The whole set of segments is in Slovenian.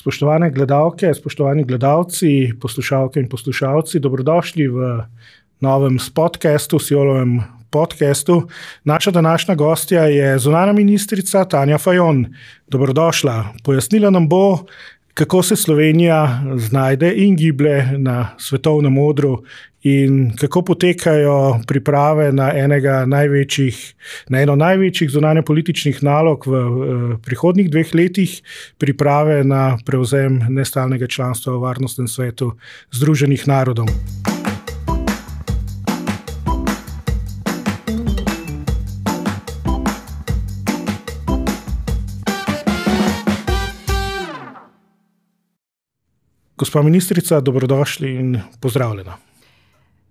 Spoštovane gledalke, spoštovani gledalci, poslušalke in poslušalci, dobrodošli v novem podkastu, Sijolovem podkastu. Naša današnja gostja je zunana ministrica Tanja Fajon. Dobrodošla. Pojasnila nam bo, kako se Slovenija znajde in giblje na svetovnem odru, in kako potekajo priprave na, največjih, na eno največjih zunanje političnih nalog v eh, prihodnjih dveh letih, priprave na prevzem nestalnega članstva v Varnostnem svetu Združenih narodov. Gospa ministrica, dobrodošli in pozdravljena.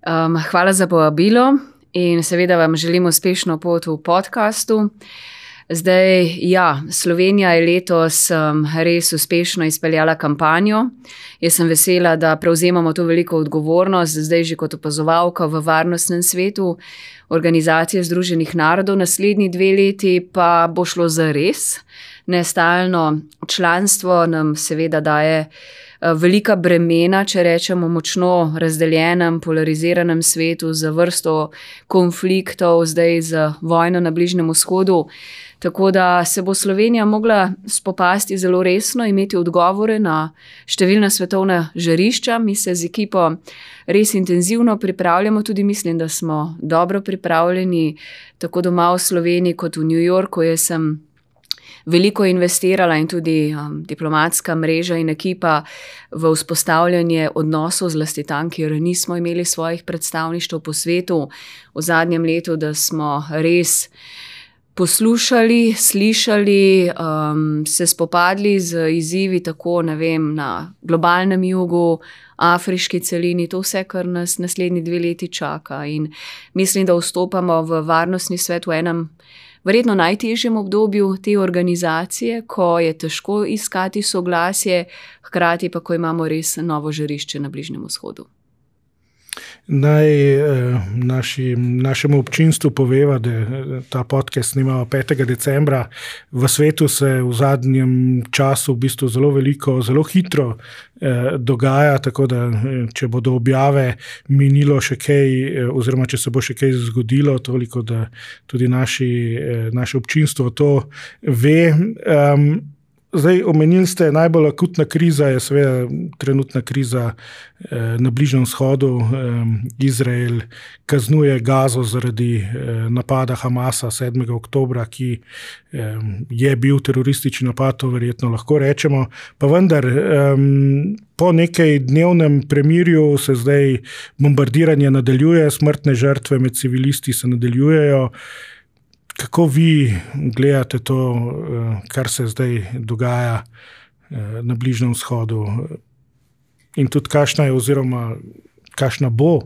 Um, hvala za povabilo in seveda vam želim uspešno pot v podkastu. Zdaj, ja, Slovenija je letos um, res uspešno izpeljala kampanjo. Jaz sem vesela, da prevzemamo to veliko odgovornost, zdaj že kot opazovalka v varnostnem svetu Organizacije Združenih narodov. Naslednji dve leti pa bo šlo za res. Nestalno članstvo nam seveda daje. Eh, velika bremena, če rečemo, močno razdeljenem, polariziranem svetu, z vrsto konfliktov, zdaj z vojno na Bližnjem vzhodu. Tako da se bo Slovenija mogla spopasti zelo resno, imeti odgovore na številna svetovna žarišča. Mi se z ekipo res intenzivno pripravljamo, tudi mislim, da smo dobro pripravljeni, tako doma v Sloveniji kot v New Yorku. Jaz sem veliko investirala in tudi um, diplomatska mreža in ekipa v vzpostavljanje odnosov z lasti tam, kjer nismo imeli svojih predstavništv po svetu v zadnjem letu, da smo res. Poslušali, slišali, um, se spopadli z izzivi, tako vem, na globalnem jugu, afriški celini, to vse, kar nas naslednji dve leti čaka. In mislim, da vstopamo v varnostni svet v enem verjetno najtežjem obdobju te organizacije, ko je težko iskati soglasje, hkrati pa, ko imamo res novo žarišče na Bližnjem vzhodu. Naj eh, naši, našemu občinstvu poveva, da eh, ta podcast snimamo 5. decembra. V svetu se v zadnjem času v bistvu zelo veliko, zelo hitro eh, dogaja, tako da eh, če bodo objave minilo še kaj, eh, oziroma če se bo še kaj zgodilo, toliko da tudi naši, eh, naše občinstvo to ve. Um, Zdaj, omenili ste, najbolj akutna kriza je seveda trenutna kriza eh, na Bližnjem vzhodu. Eh, Izrael kaznuje Gazo zaradi eh, napada Hamasa 7. oktober, ki eh, je bil teroristični napad, to verjetno lahko rečemo. Pa vendar, eh, po nekaj dnevnem premirju se zdaj bombardiranje nadaljuje, smrtne žrtve med civilisti se nadaljujejo. Kako vi gledate to, eh, kar se zdaj dogaja eh, na Bližnjem vzhodu, in tudi kakšna je, oziroma kakšna bo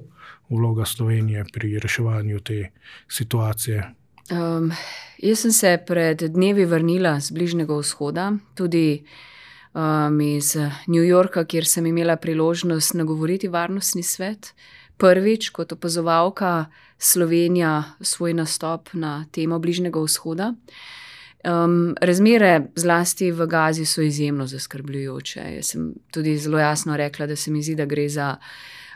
vloga Slovenije pri reševanju te situacije? Um, jaz sem se pred dnevi vrnila z Bližnjega vzhoda, tudi um, iz New Yorka, kjer sem imela priložnost nagovoriti varnostni svet. Prvič kot opazovalka Slovenija svoj nastop na temo Bližnjega vzhoda. Um, razmere, zlasti v Gazi, so izjemno zaskrbljujoče. Jaz sem tudi zelo jasno rekla, da se mi zdi, da gre za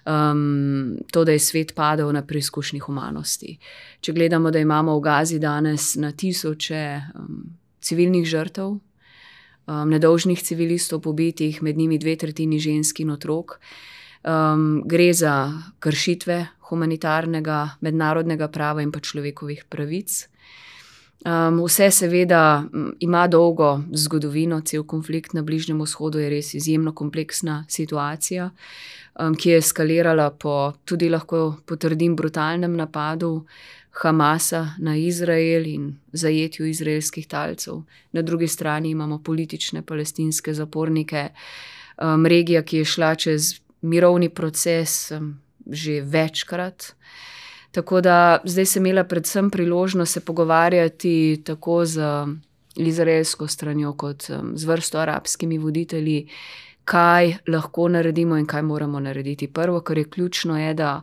um, to, da je svet padel na preizkušnji humanosti. Če gledamo, da imamo v Gazi danes na tisoče um, civilnih žrtev, um, nedolžnih civilistov pobitih, med njimi dve tretjini žensk in otrok. Um, gre za kršitve humanitarnega, mednarodnega prava in pa človekovih pravic. Um, vse, seveda, ima dolgo zgodovino, cel konflikt na Bližnjem vzhodu je res izjemno kompleksna situacija, um, ki je eskalirala po tudi lahko potrdim brutalnem napadu Hamasa na Izrael in zajetju izraelskih talcev. Na drugi strani imamo politične palestinske zapornike, um, regija, ki je šla čez mirovni proces. Že večkrat. Tako da zdaj sem imela predvsem priložnost se pogovarjati tako z izraelsko stranjo, kot z vrsto arabskimi voditelji, kaj lahko naredimo in kaj moramo narediti. Prvo, kar je ključno, je, da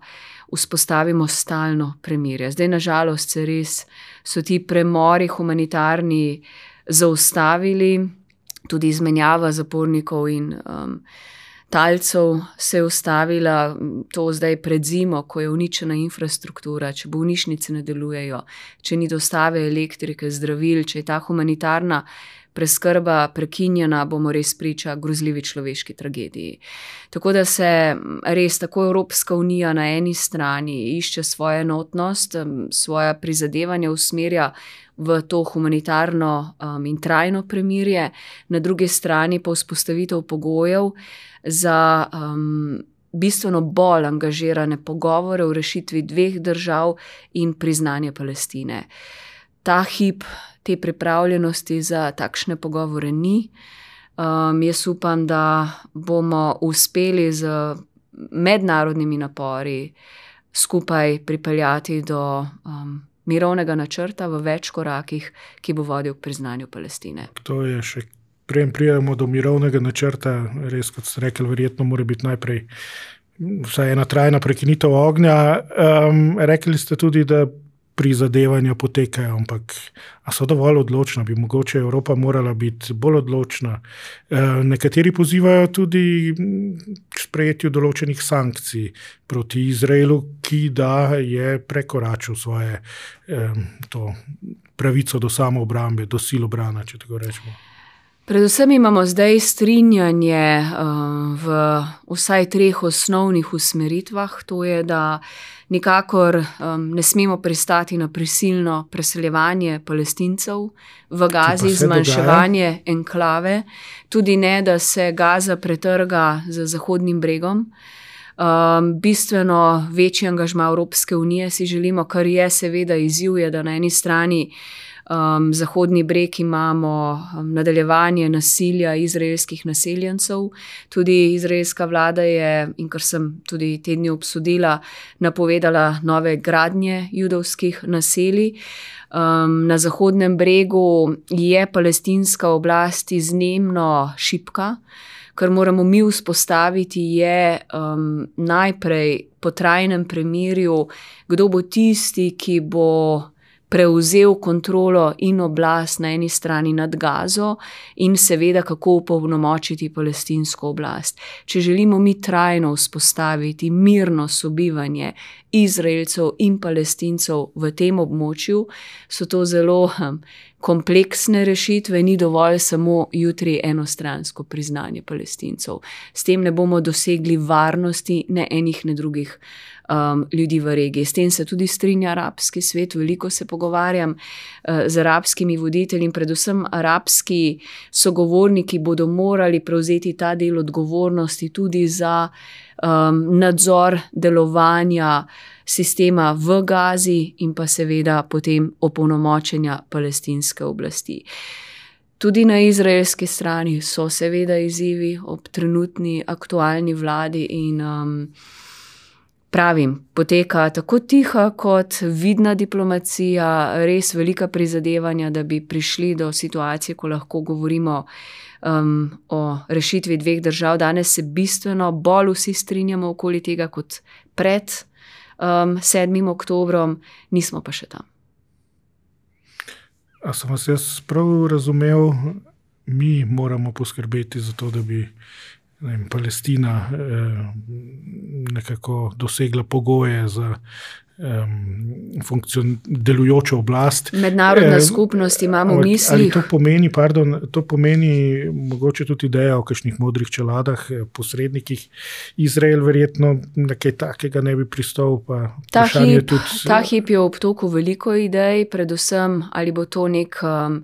vzpostavimo stalno premirje. Zdaj, nažalost, se res so ti premori humanitarni zaustavili. tudi izmenjava zapornikov in um, talcev se je ustavila, to zdaj pred zimo, ko je uničena infrastruktura, če bolnišnice ne delujejo, če ni dostave elektrike, zdravil, če je ta humanitarna preskrba prekinjena, bomo res priča grozljivi človeški tragediji. Tako da se res tako Evropska unija na eni strani išče svojo enotnost, svoje prizadevanje usmerja v to humanitarno um, in trajno premirje, na drugi strani pa vzpostavitev pogojev za. Um, Bistveno bolj angažirane pogovore o rešitvi dveh držav in priznanje Palestine. Ta hip te pripravljenosti za takšne pogovore ni. Um, jaz upam, da bomo uspeli z mednarodnimi napori skupaj pripeljati do um, mirovnega načrta v več korakih, ki bo vodil k priznanju Palestine. To je še. Preden pridemo do mirovnega načrta, res, kot ste rekli, verjetno mora biti najprej vsaj ena trajna prekinitev ognja. Um, rekli ste tudi, da prizadevanja potekajo, ampak so dovolj odločna, bi mogoče Evropa morala biti bolj odločna. E, nekateri pozivajo tudi k sprejetju določenih sankcij proti Izraelu, ki da je prekoračil svoje to, pravico do samoobrambe, do sil obrana, če tako rečemo. Predvsem imamo zdaj strinjanje uh, v vsaj treh osnovnih usmeritvah, to je, da nikakor um, ne smemo pristati na prisilno preseljevanje palestincev v Gazi, zmanjševanje dogaja. enklave, tudi ne, da se Gaza pretrga z Zahodnim bregom. Um, bistveno večji angažma Evropske unije si želimo, kar je seveda izziv, je, da na eni strani um, Zahodni breg imamo um, nadaljevanje nasilja izraelskih naseljencev. Tudi izraelska vlada je, in kar sem tudi tedni obsodila, napovedala nove gradnje judovskih naselij. Um, na Zahodnem bregu je palestinska oblast izjemno šipka. Kar moramo mi vzpostaviti, je um, najprej po trajnem premirju, kdo bo tisti, ki bo prevzel kontrolo in oblast na eni strani nad Gazo, in seveda, kako upolnomočiti palestinsko oblast. Če želimo mi trajno vzpostaviti mirno sobivanje Izraelcev in palestincev v tem območju, so to zelo hm, kompleksne rešitve, ni dovolj samo jutri enostransko priznanje palestincev. S tem ne bomo dosegli varnosti ne enih, ne drugih um, ljudi v regiji. S tem se tudi strinja arabski svet, veliko se pogovarjam uh, z arabskimi voditelji in predvsem arabski sogovorniki bodo morali prevzeti ta del odgovornosti tudi za um, nadzor delovanja sistema v Gazi in pa seveda potem opolnomočenja palestinske oblasti. Tudi na izraelski strani so seveda izzivi ob trenutni aktualni vladi in um, pravim, poteka tako tiha kot vidna diplomacija, res velika prizadevanja, da bi prišli do situacije, ko lahko govorimo um, o rešitvi dveh držav. Danes se bistveno bolj vsi strinjamo okoli tega kot pred um, 7. oktobrom, nismo pa še tam. A sem vas jaz prav razumel, mi moramo poskrbeti za to, da bi vem, Palestina eh, nekako dosegla pogoje za um, delujočo oblast. Mednarodna eh, skupnost imamo v mislih. To pomeni, pardon, to pomeni mogoče tudi ideja o kakšnih modrih čeladah, eh, posrednikih. Izrael verjetno nekaj takega ne bi pristal. Ta hip, tudi, ta hip je v obtoku veliko idej, predvsem ali bo to nek. Um,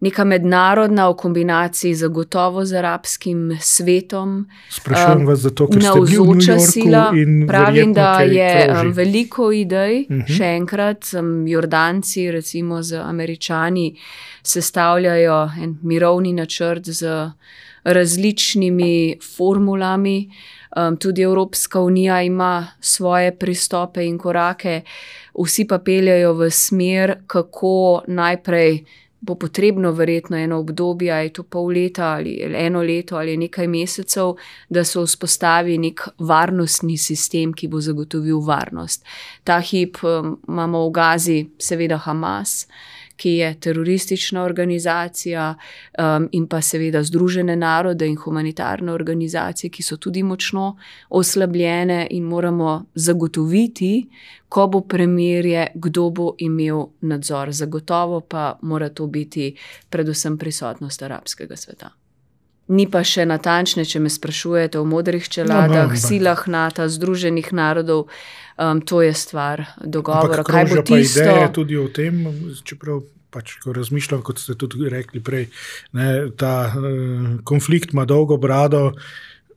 neka mednarodna v kombinaciji z gotovo z arabskim svetom. Sprašujem vas zato, ker ste navzoča sila. Pravim, da je kroži. Um, veliko idej, uh mhm. -huh. še enkrat, um, Jordanci, recimo z američani, sestavljajo en mirovni načrt z različnimi formulami. Um, tudi Evropska unija ima svoje pristope in korake, vsi pa peljajo v smer, kako najprej bo potrebno verjetno eno obdobje, je to pol leta ali eno leto ali nekaj mesecev, da se vzpostavi nek varnostni sistem, ki bo zagotovil varnost. Ta hip um, imamo v Gazi, seveda Hamas, ki je teroristična organizacija, um, in pa seveda Združene narode in humanitarne organizacije, ki so tudi močno oslabljene in moramo zagotoviti, ko bo premirje, kdo bo imel nadzor. Zagotovo pa mora to biti predvsem prisotnost arabskega sveta. Ni pa še natančne, če me sprašujete o modrih čeladah, no, no, silah NATO, Združenih narodov, um, to je stvar dogovora. Kaj bo tisto? Ideje tudi o tem, čeprav pač, ko razmišljam, kot ste tudi rekli prej, ne, ta uh, konflikt ima dolgo brado.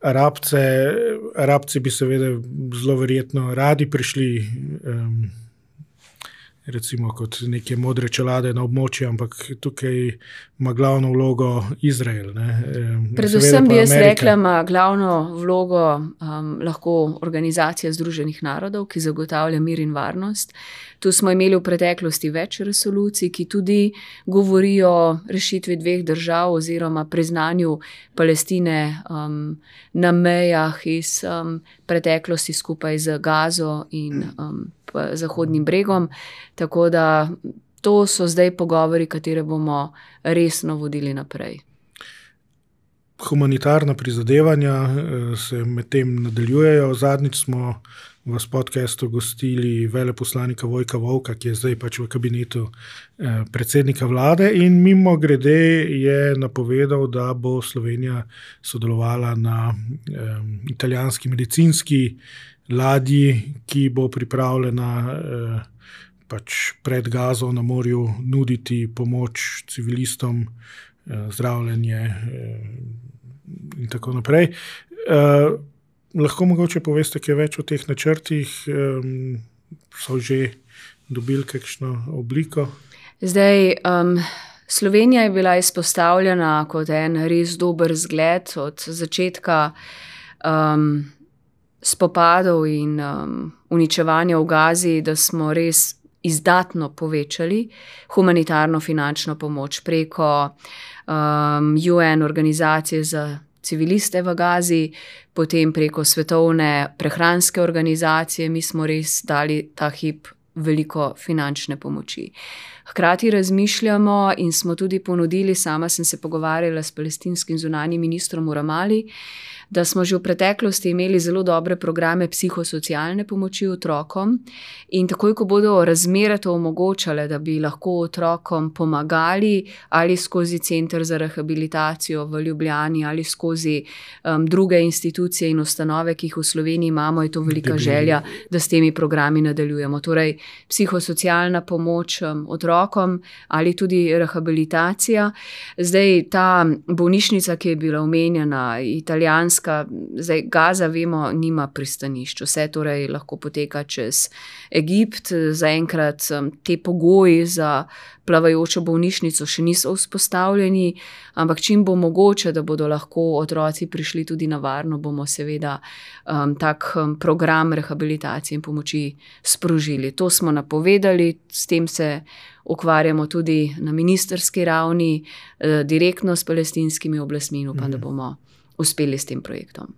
Arabce, Arabci bi seveda zelo verjetno radi prišli. Um, recimo kot neke modre čelade na območju, ampak tukaj ima glavno vlogo Izrael. Ne. Predvsem bi jaz rekla, ima glavno vlogo um, lahko organizacija Združenih narodov, ki zagotavlja mir in varnost. Tu smo imeli v preteklosti več resolucij, ki tudi govorijo o rešitvi dveh držav oziroma priznanju Palestine um, na mejah iz um, preteklosti skupaj z Gazo in um, Zahodnim bregom. Tako da to so zdaj pogovori, katere bomo resno vodili naprej. Humanitarna prizadevanja eh, se medtem nadaljujejo. Zadnjič smo v podkastu gostili veleposlanika Vojka Vovka, ki je zdaj pač v kabinetu eh, predsednika vlade, in mimo grede je napovedal, da bo Slovenija sodelovala na eh, italijanski medicinski ladji, ki bo pripravljena eh, pač pred Gazo na morju nuditi pomoč civilistom, eh, zdravljenje eh, in tako naprej. Lahko mogoče poveste, kaj več o teh načrtih, so že dobili kakšno obliko? Zdaj, um, Slovenija je bila izpostavljena kot en res dober zgled od začetka. Um, spopadov in um, uničevanja v Gazi, da smo res izdatno povečali humanitarno finančno pomoč preko um, UN organizacije za civiliste v Gazi, potem preko svetovne prehranske organizacije, mi smo res dali ta hip veliko finančne pomoči. Hkrati razmišljamo in smo tudi ponudili, sama sem se pogovarjala s palestinskim zunanjim ministrom Uramali, da smo že v preteklosti imeli zelo dobre programe psihosocialne pomoči otrokom in takoj, ko bodo razmere to omogočale, da bi lahko otrokom pomagali ali skozi Center za rehabilitacijo v Ljubljani ali skozi um, druge institucije in ustanove, ki jih v Sloveniji imamo, je to velika želja, da s temi programi nadaljujemo. Torej, psihosocialna pomoč um, otrokom ali tudi rehabilitacija. Zdaj, ta bolnišnica, ki je bila omenjena, italijanska, zdaj Gaza, vemo, nima pristanišč, vse torej lahko poteka čez Egipt. Zaenkrat te pogoji za plavajočo bolnišnico še niso vzpostavljeni, ampak čim bo mogoče, da bodo lahko otroci prišli tudi na varno, bomo seveda um, tak um, program rehabilitacije in pomoči sprožili. To smo napovedali, s tem se. Ukvarjamo tudi na ministerski ravni, eh, direktno s palestinskimi oblastmi, in upam, da mhm. bomo uspeli s tem projektom.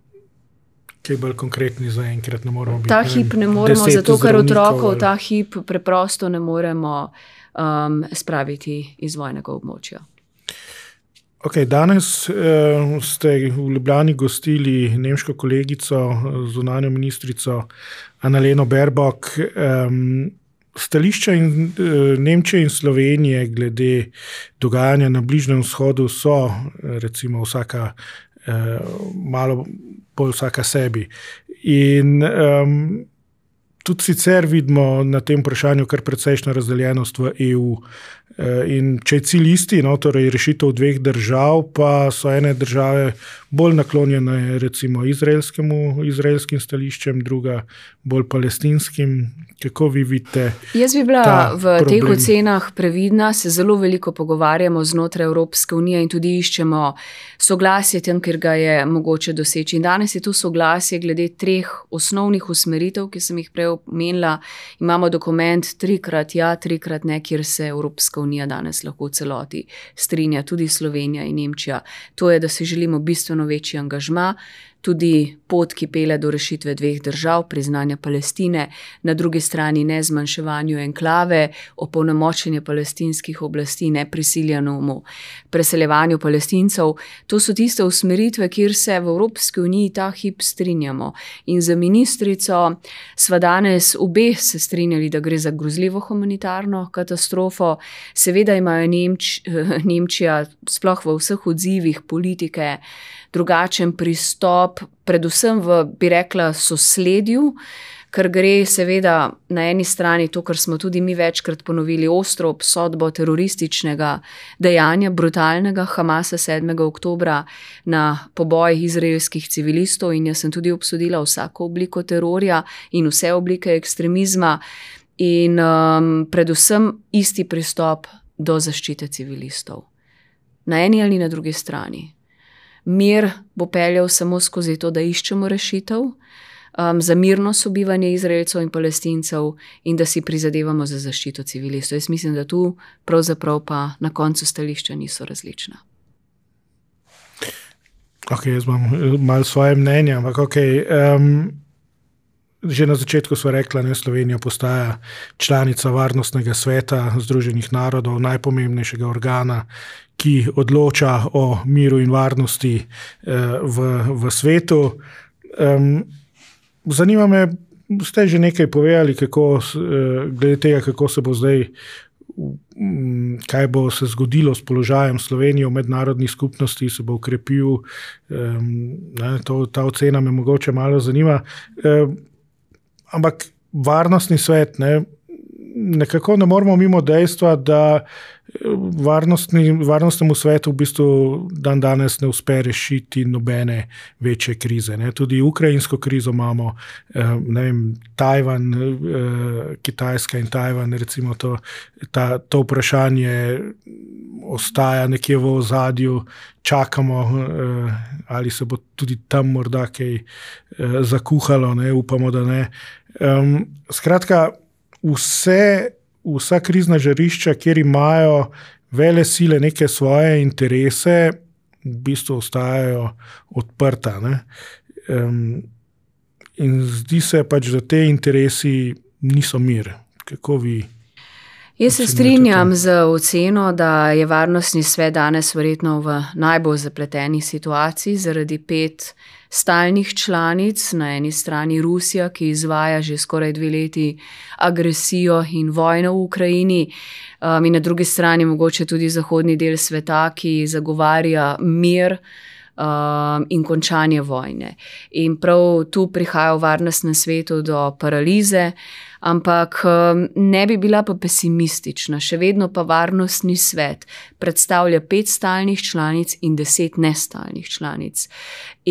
Kaj bolj konkretni za enkrat ne moremo biti? Ta hip ne moremo, zato ker otrokov ta hip preprosto ne moremo um, spraviti iz vojnega območja. Okay, danes uh, ste v Ljubljani gostili nemško kolegico, zunanjo ministrico Annaleno Berbok. Um, stališča in, uh, Nemčije in Slovenije glede dogajanja na Bližnjem vzhodu so, recimo, vsaka uh, malo bolj vsaka sebi. In um, tudi sicer vidimo na tem vprašanju kar precejšno razdeljenost v EU. Eh, in če je cilj isti, no, torej rešitev dveh držav, pa so ene države bolj naklonjene recimo izraelskim stališčem, druga bolj palestinskim. Kako vi vidite? Jaz bi bila v problem? teh ocenah previdna, se zelo veliko pogovarjamo znotraj Evropske unije in tudi iščemo soglasje tam, kjer ga je mogoče doseči. In danes je to soglasje glede treh osnovnih usmeritev, ki sem jih prej omenila, imamo dokument trikrat ja, trikrat ne, kjer se Evropska unija danes lahko v celoti strinja, tudi Slovenija in Nemčija. To je, da si želimo bistveno večji angažma tudi pot, ki pele do rešitve dveh držav, priznanja Palestine, na drugi strani ne zmanjševanju enklave, opolnomočenje palestinskih oblasti, ne prisiljenemu preseljevanju palestincev. To so tiste usmeritve, kjer se v Evropski uniji ta hip strinjamo. In za ministrico sva danes obe se strinjali, da gre za grozljivo humanitarno katastrofo. Seveda imajo Nemč, Nemčija, sploh v vseh odzivih politike, drugačen pristop, predvsem v, bi rekla, sosledju, ker gre seveda na eni strani to, kar smo tudi mi večkrat ponovili, ostro obsodbo terorističnega dejanja, brutalnega Hamasa 7. oktobra na poboj izraelskih civilistov in jaz sem tudi obsodila vsako obliko terorja in vse oblike ekstremizma in um, predvsem isti pristop do zaščite civilistov. Na eni ali na drugi strani mir bo peljal samo skozi to, da iščemo rešitev um, za mirno sobivanje Izraelcev in Palestincev in da si prizadevamo za zaščito civilistov. Jaz mislim, da tu pravzaprav pa na koncu stališča niso različna. Ok, jaz imam eh, malo svoje mnenje, ampak ok. Um, že na začetku smo rekli, da Slovenija postaja članica Varnostnega sveta Združenih narodov, najpomembnejšega organa, ki odloča o miru in varnosti eh, v, v svetu. Zanima me, ste že nekaj povedali, kako, eh, glede tega, kako se bo zdaj. Kaj bo se zgodilo s položajem Slovenije v mednarodni skupnosti, se bo ukrepil, ne, to, ta ocena me mogoče malo zanima. Ampak varnostni svet, ne, nekako ne moremo mimo dejstva, da varnostni, varnostnemu svetu v bistvu dan danes ne uspe rešiti nobene večje krize. Ne. Tudi ukrajinsko krizo imamo, eh, vem, Tajvan, eh, Kitajska in Tajvan, recimo to, ta, to vprašanje ostaja nekje v ozadju, čakamo, eh, ali se bo tudi tam morda kaj zakuhalo, ne, upamo, da ne. Skratka, vse vsa krizna žarišča, kjer imajo vele sile neke svoje interese, v bistvu ostajajo odprta. Um, in zdi se pač, da te interesi niso mir. Kako vi? Jaz se strinjam z oceno, da je varnostni svet danes verjetno v najbolj zapleteni situaciji zaradi pet stalnih članic, na eni strani Rusija, ki izvaja že skoraj dve leti agresijo in vojno v Ukrajini, um, in na drugi strani mogoče tudi zahodni del sveta, ki zagovarja mir. Um, in končanje vojne. In prav tu prihaja v varnostnem svetu do paralize, ampak um, ne bi bila pa pesimistična. Še vedno pa varnostni svet predstavlja pet stalnih članic in deset nestalnih članic.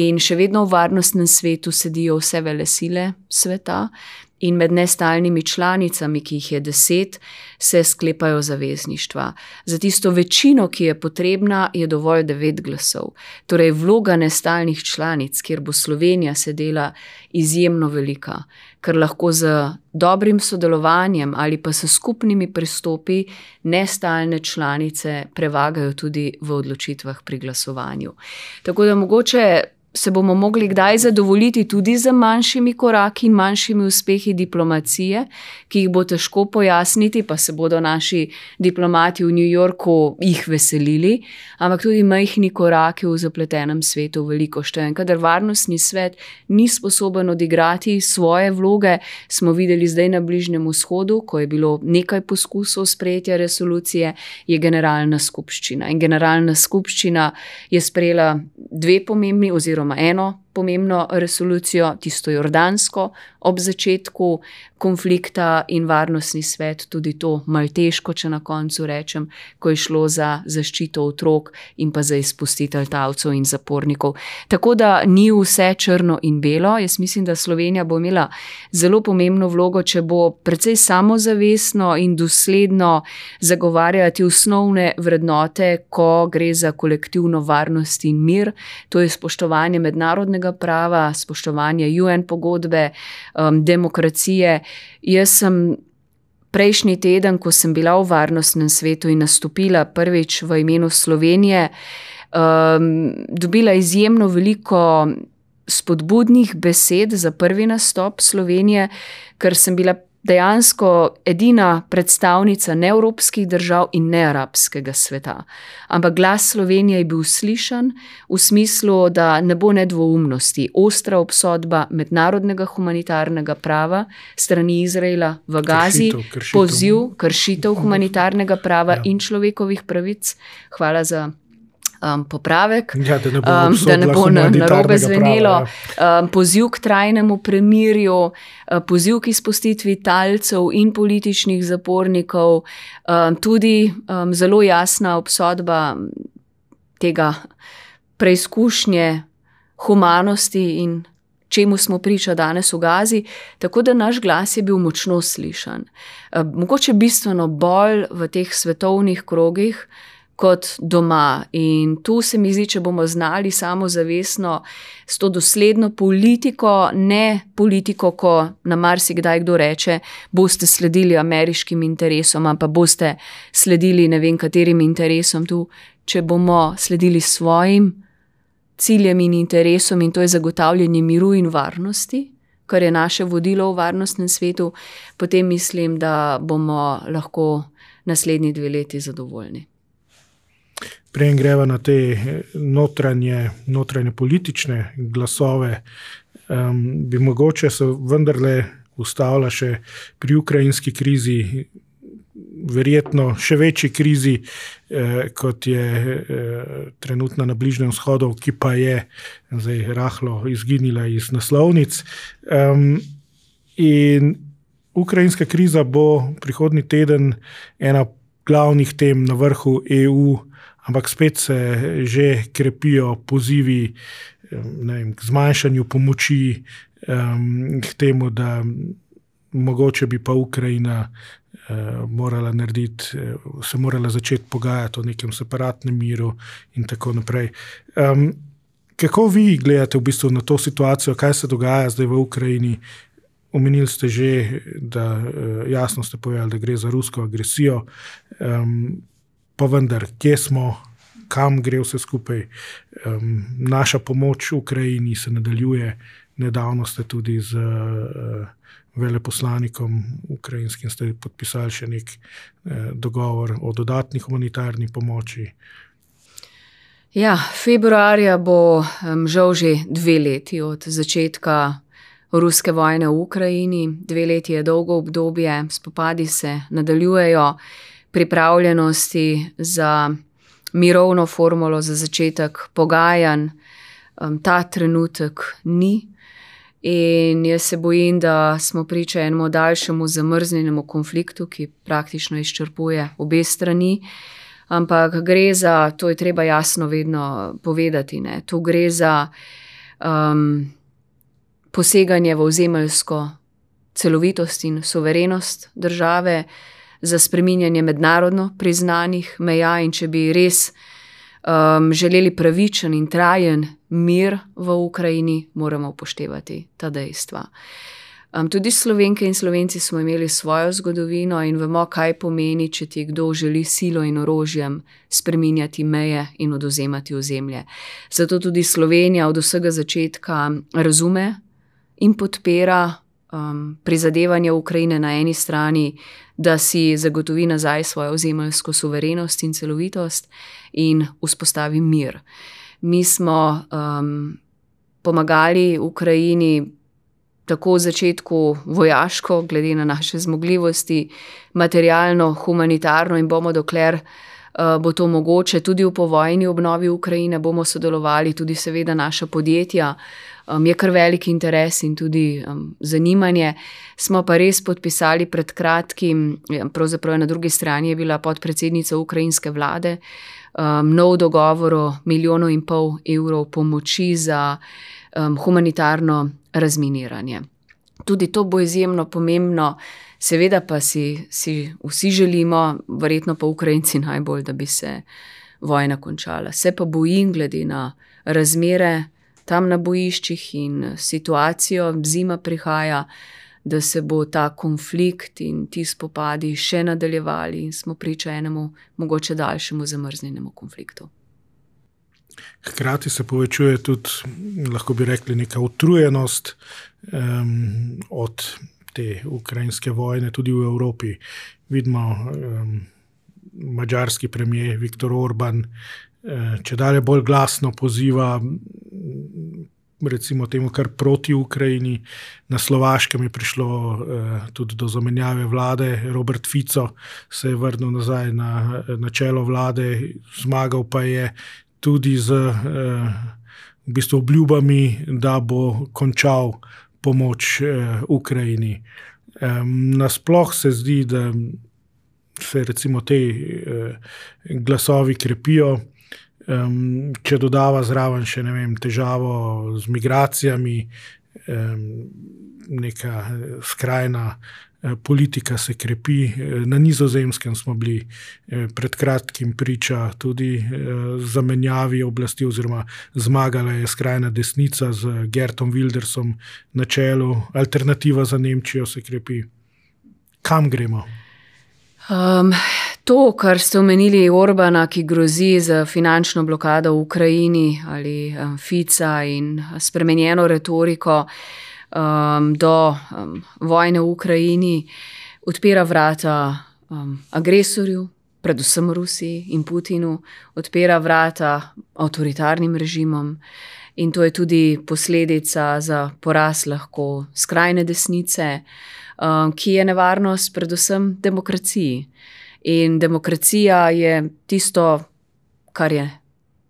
In še vedno v varnostnem svetu sedijo vse vele sile sveta, in med nestalnimi članicami, ki jih je deset, se sklepajo zavezništva. Za tisto večino, ki je potrebna, je dovolj devet glasov. Torej, vloga nestalnih članic, kjer bo Slovenija sedela, izjemno velika, ker lahko z dobrim sodelovanjem ali pa s skupnimi pristopi nestalne članice prevagajo tudi v odločitvah pri glasovanju. Tako da mogoče se bomo mogli kdaj zadovoljiti tudi z manjšimi koraki in manjšimi uspehi diplomacije, ki jih bo težko pojasniti, pa se bodo naši diplomati v New Yorku jih veselili, ampak tudi majhni koraki v zapletenem svetu veliko štejejo. Kadar varnostni svet ni sposoben odigrati svoje vloge, smo videli zdaj na Bližnjem vzhodu, ko je bilo nekaj poskusov sprejetja resolucije, je generalna skupščina. In generalna skupščina je sprejela dve pomembni oziroma oziroma eno pomembno resolucijo, tisto jordansko, ob začetku konflikta in varnostni svet, tudi to malteško, če na koncu rečem, ko je šlo za zaščito otrok in pa za izpustitev talcev in zapornikov. Tako da ni vse črno in belo. Jaz mislim, da Slovenija bo imela zelo pomembno vlogo, če bo precej samozavestno in dosledno zagovarjati osnovne vrednote, ko gre za kolektivno varnost in mir, to je spoštovanje mednarodnega mednarodnega prava, spoštovanje UN pogodbe, um, demokracije. Jaz sem prejšnji teden, ko sem bila v varnostnem svetu in nastopila prvič v imenu Slovenije, um, dobila izjemno veliko spodbudnih besed za prvi nastop Slovenije, ker sem bila dejansko edina predstavnica neevropskih držav in nearabskega sveta. Ampak glas Slovenije je bil slišan v smislu, da ne bo nedvoumnosti, ostra obsodba mednarodnega humanitarnega prava strani Izraela v Gazi, kršitev, kršitev. poziv kršitev humanitarnega prava ja. in človekovih pravic. Hvala za um, popravek, ja, da ne bo, um, da ne bo na, na robe zvenelo, ja. um, poziv k trajnemu premirju, uh, poziv k izpustitvi talcev in političnih zapornikov, um, tudi um, zelo jasna obsodba tega preizkušnje humanosti in. Čemu smo priča danes v Gazi, tako da naš glas je bil močno slišan. Mogoče bistveno bolj v teh svetovnih krogih, kot doma. In tu se mi zdi, če bomo znali samozavestno s to dosledno politiko, ne politiko, ko na marsikdaj kdo reče, boste sledili ameriškim interesom, ampak boste sledili ne vem katerim interesom tu, če bomo sledili svojim ciljem in interesom, in to je zagotavljanje miru in varnosti. Kar je naše vodilo v varnostnem svetu, potem mislim, da bomo lahko naslednji dve leti zadovoljni. Prej greva na te eh, notranje, notranje politične glasove, um, bi mogoče se vendarle ustavila še pri ukrajinski krizi, verjetno še večji krizi, eh, kot je eh, trenutna na Bližnjem vzhodu, ki pa je zdaj rahlo izginila iz naslovnic. Um, in ukrajinska kriza bo prihodnji teden ena glavnih tem na vrhu EU ampak spet se že krepijo pozivi vem, k zmanjšanju pomoči, um, k temu, da mogoče bi pa Ukrajina uh, morala narediti, uh, se morala začeti pogajati o nekem separatnem miru in tako naprej. Um, kako vi gledate v bistvu na to situacijo, kaj se dogaja zdaj v Ukrajini? Omenili ste že, da uh, jasno ste povedali, da gre za rusko agresijo. Um, pa vendar, kje smo, kam gre vse skupaj. Um, naša pomoč Ukrajini se nadaljuje, nedavno ste tudi z uh, veleposlanikom ukrajinskim podpisali še nek uh, dogovor o dodatni humanitarni pomoči. Ja, februarja bo um, žal že dve leti od začetka. Ruske vojne v Ukrajini, dve leti je dolgo obdobje, spopadi se nadaljujejo, pripravljenosti za mirovno formulo za začetek pogajanj, um, ta trenutek ni. In jaz se bojim, da smo priča enemu daljšemu zamrznjenemu konfliktu, ki praktično izčrpuje obe strani. Ampak gre za, to je treba jasno vedno povedati, ne? tu gre za um, poseganje v ozemeljsko celovitost in soverenost države, za spreminjanje mednarodno priznanih meja in če bi res um, želeli pravičen in trajen mir v Ukrajini, moramo upoštevati ta dejstva. Um, tudi slovenke in slovenci smo imeli svojo zgodovino in vemo, kaj pomeni, če ti kdo želi silo in orožjem spreminjati meje in oduzemati ozemlje. Zato tudi Slovenija od vsega začetka razume in podpira um, prizadevanja Ukrajine na eni strani, da si zagotovi nazaj svojo ozemeljsko suverenost in celovitost in vzpostavi mir. Mi smo um, pomagali Ukrajini tako v začetku vojaško, glede na naše zmogljivosti, materialno, humanitarno in bomo dokler. Uh, bo to mogoče tudi v povojni obnovi Ukrajine, bomo sodelovali tudi, seveda, naša podjetja, um, je kar velik interes in tudi um, zanimanje. Smo pa res podpisali pred kratkim, pravzaprav na drugi strani je bila podpredsednica ukrajinske vlade, um, nov dogovor o milijonu in pol evrov pomoči za um, humanitarno razminiranje. Tudi to bo izjemno pomembno, seveda pa si, si vsi želimo, verjetno pa Ukrajinci najbolj, da bi se vojna končala. Se pa bojim, glede na razmere tam na bojiščih in situacijo, zima prihaja, da se bo ta konflikt in ti spopadi še nadaljevali in smo priča enemu mogoče daljšemu zamrznjenemu konfliktu. Hkrati se povečuje tudi, lahko bi rekli, neka utrujenost um, od te ukrajinske vojne, tudi v Evropi. Vidimo, um, mačarski premijer Viktor Orban, uh, če dalje bolj glasno poziva. Recimo temu, kar proti Ukrajini, na Slovaškem je prišlo eh, tudi do zamenjave vlade. Robert Fico se je vrnil nazaj na, na čelo vlade, zmagal pa je tudi z eh, v bistvu obljubami, da bo končal pomoč eh, Ukrajini. Eh, nasploh se zdi, da se recimo te eh, glasovi krepijo. Um, če dodava zraven še vem, težavo z migracijami, um, neka skrajna Eh, politika se krepi. Eh, na nizozemskem smo bili eh, pred kratkim priča tudi zamenjavi oblasti, oziroma zmagala je skrajna desnica z Gertom Wildersom na čelu, alternativa za Nemčijo se krepi. Kam gremo? Um, to, kar ste omenili, Orbana, ki grozi za finančno blokado v Ukrajini ali um, Fica in spremenjeno retoriko um, do um, vojne v Ukrajini, odpira vrata um, agresorju, predvsem Rusiji in Putinu, odpira vrata avtoritarnim režimom. In to je tudi posledica za poraz lahko skrajne desnice, um, ki je nevarnost predvsem demokraciji. In demokracija je tisto, kar je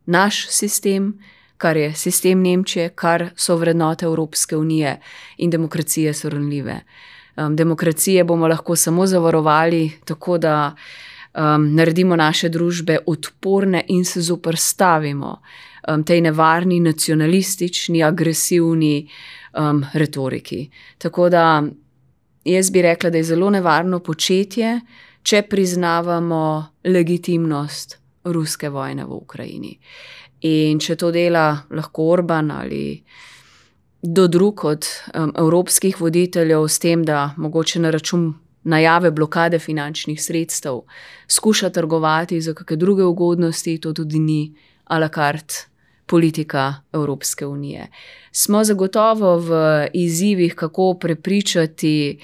naš sistem, kar je sistem Nemčije, kar so vrednote Evropske unije in demokracije so ranljive. Um, demokracije bomo lahko samo zavarovali tako, da um, naredimo naše družbe odporne in se zoprstavimo um, tej nevarni, nacionalistični, agresivni um, retoriki. Tako da jaz bi rekla, da je zelo nevarno početje, če priznavamo legitimnost ruske vojne v Ukrajini. In če to dela lahko Orban ali kdo drug od um, evropskih voditeljev, s tem, da mogoče na račun najave blokade finančnih sredstev skuša trgovati za kakšne druge ugodnosti, to tudi ni a la carte politika Evropske unije. Smo zagotovo v izzivih, kako prepričati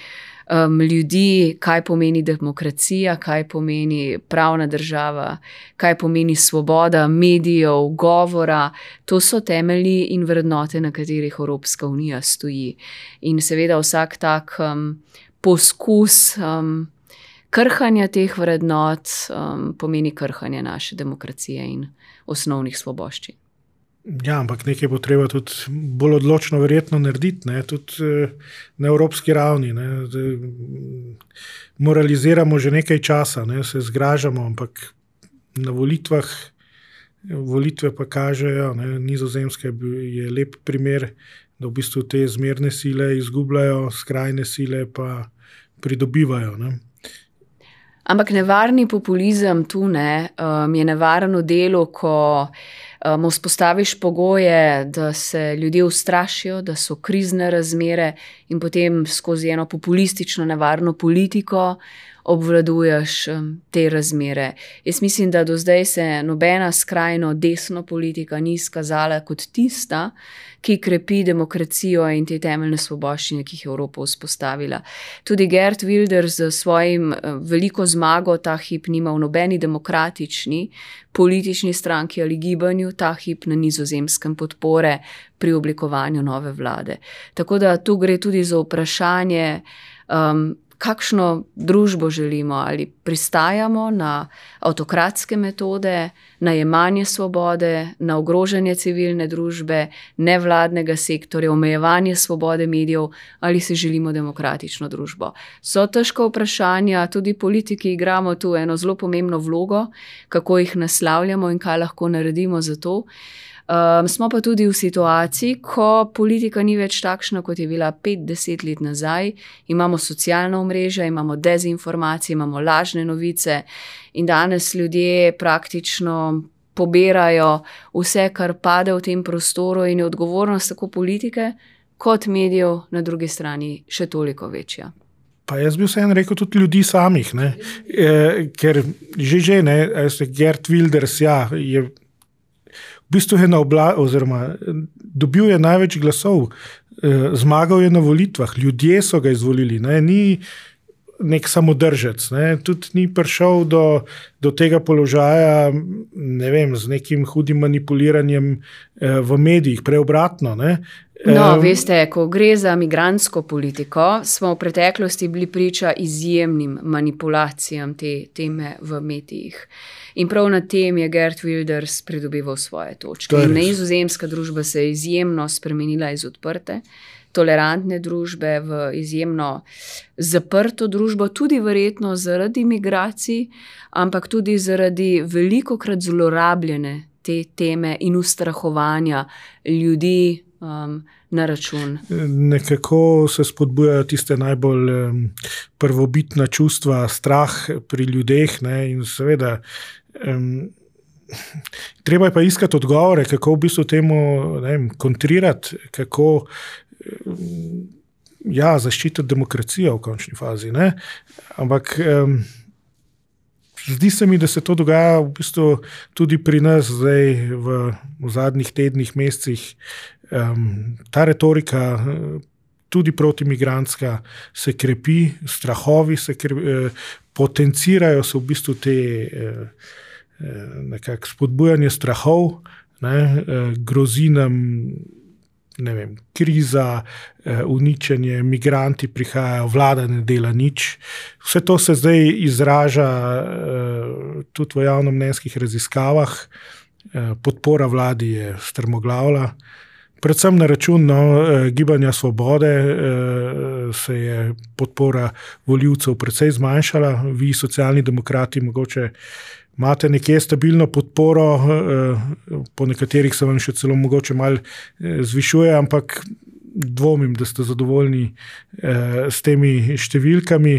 um, ljudi, kaj pomeni demokracija, kaj pomeni pravna država, kaj pomeni svoboda medijev, govora. To so temelji in vrednote, na katerih Evropska unija stoji. In seveda vsak tak um, poskus. Um, Krhanje teh vrednot um, pomeni krhanje naše demokracije in osnovnih svoboščin. Ja, ampak nekaj bo treba tudi bolj odločno, verjetno, narediti, ne? tudi eh, na evropski ravni. Ne? Moraliziramo že nekaj časa, ne? se zgražamo, ampak na volitvah, volitve pa kažejo, da nizozemske je lep primer, da v bistvu te zmerne sile izgubljajo, skrajne sile pa pridobivajo. Ne? Ampak nevarni populizem tu ne, um, je nevaren v delu, ko um, vzpostaviš pogoje, da se ljudje ustrašijo, da so krizne razmere in potem skozi eno populistično, nevarno politiko obvladuješ um, te razmere. Jaz mislim, da do zdaj se nobena skrajno desna politika ni izkazala kot tista, ki krepi demokracijo in te temeljne svoboščine, ki jih je Evropa vzpostavila. Tudi Gerd Wilder z svojim veliko zmago ta hip nima v nobeni demokratični politični stranki ali gibanju, ta hip na nizozemskem podpore pri oblikovanju nove vlade. Tako da tu gre tudi za vprašanje. Um, kakšno družbo želimo, ali pristajamo na avtokratske metode, na jemanje svobode, na ogrožanje civilne družbe, nevladnega sektorja, omejevanje svobode medijev, ali si želimo demokratično družbo. So težko vprašanja, tudi politiki igramo tu eno zelo pomembno vlogo, kako jih naslavljamo in kaj lahko naredimo za to. Um, smo pa tudi v situaciji, ko politika ni več takšna, kot je bila 5-10 let nazaj. Imamo socialna omrežja, imamo dezinformacije, imamo lažne novice in danes ljudje praktično pobirajo vse, kar pade v tem prostoru, in je odgovornost tako politike kot medijev na drugi strani še toliko večja. Pa jaz bi vseeno rekel tudi ljudi samih, e, ker že že ne, Gert Wilders ja, je v bistvu ena oblast, oziroma dobil je največ glasov, e, zmagal je na volitvah, ljudje so ga izvolili. Ne, ni, nek samodržec. Ne. Tudi ni prišel do, do tega položaja ne vem, z nekim hudim manipuliranjem eh, v medijih, preobratno. No, veste, ko gre za migransko politiko, smo v preteklosti bili priča izjemnim manipulacijam te teme v medijih. In prav na tem je Gert Wilders pridobival svoje točke. Neizozemska družba se je izjemno spremenila iz odprte tolerantne družbe, v izjemno zaprto družbo, tudi verjetno zaradi migracij, ampak tudi zaradi veliko krat zlorabljene te teme in ustrahovanja ljudi. Um, na račun. Nekako se spodbujajo tiste najbolj um, prvobitna čustva, strah pri ljudeh, ne, in seveda. Um, Treba je pa iskati odgovore, kako v bistvu temu vem, kontrirati, kako ja, zaščititi demokracijo v končni fazi. Ne? Ampak um, zdi se mi, da se to dogaja v bistvu tudi pri nas, zdaj v, v zadnjih tednih, mesecih. Um, ta retorika, tudi protimigranska, se krepi, strahovi se krepi, eh, potencirajo se v bistvu te eh, nekakšne spodbujanje strahov, ne, eh, grozi nam vem, kriza, eh, uničenje, imigranti prihajajo, vlada ne dela nič. Vse to se zdaj izraža eh, tudi v javnomnenjskih raziskavah, eh, podpora vladi je strmoglavila. Predvsem na račun no, gibanja Svobode se je podpora voljivcev precej zmanjšala, vi, socialni demokrati, mogoče imate nekje stabilno podporo, eh, po nekaterih se vam še celo mogoče malo eh, zvišuje, ampak dvomim, da ste zadovoljni eh, s temi številkami.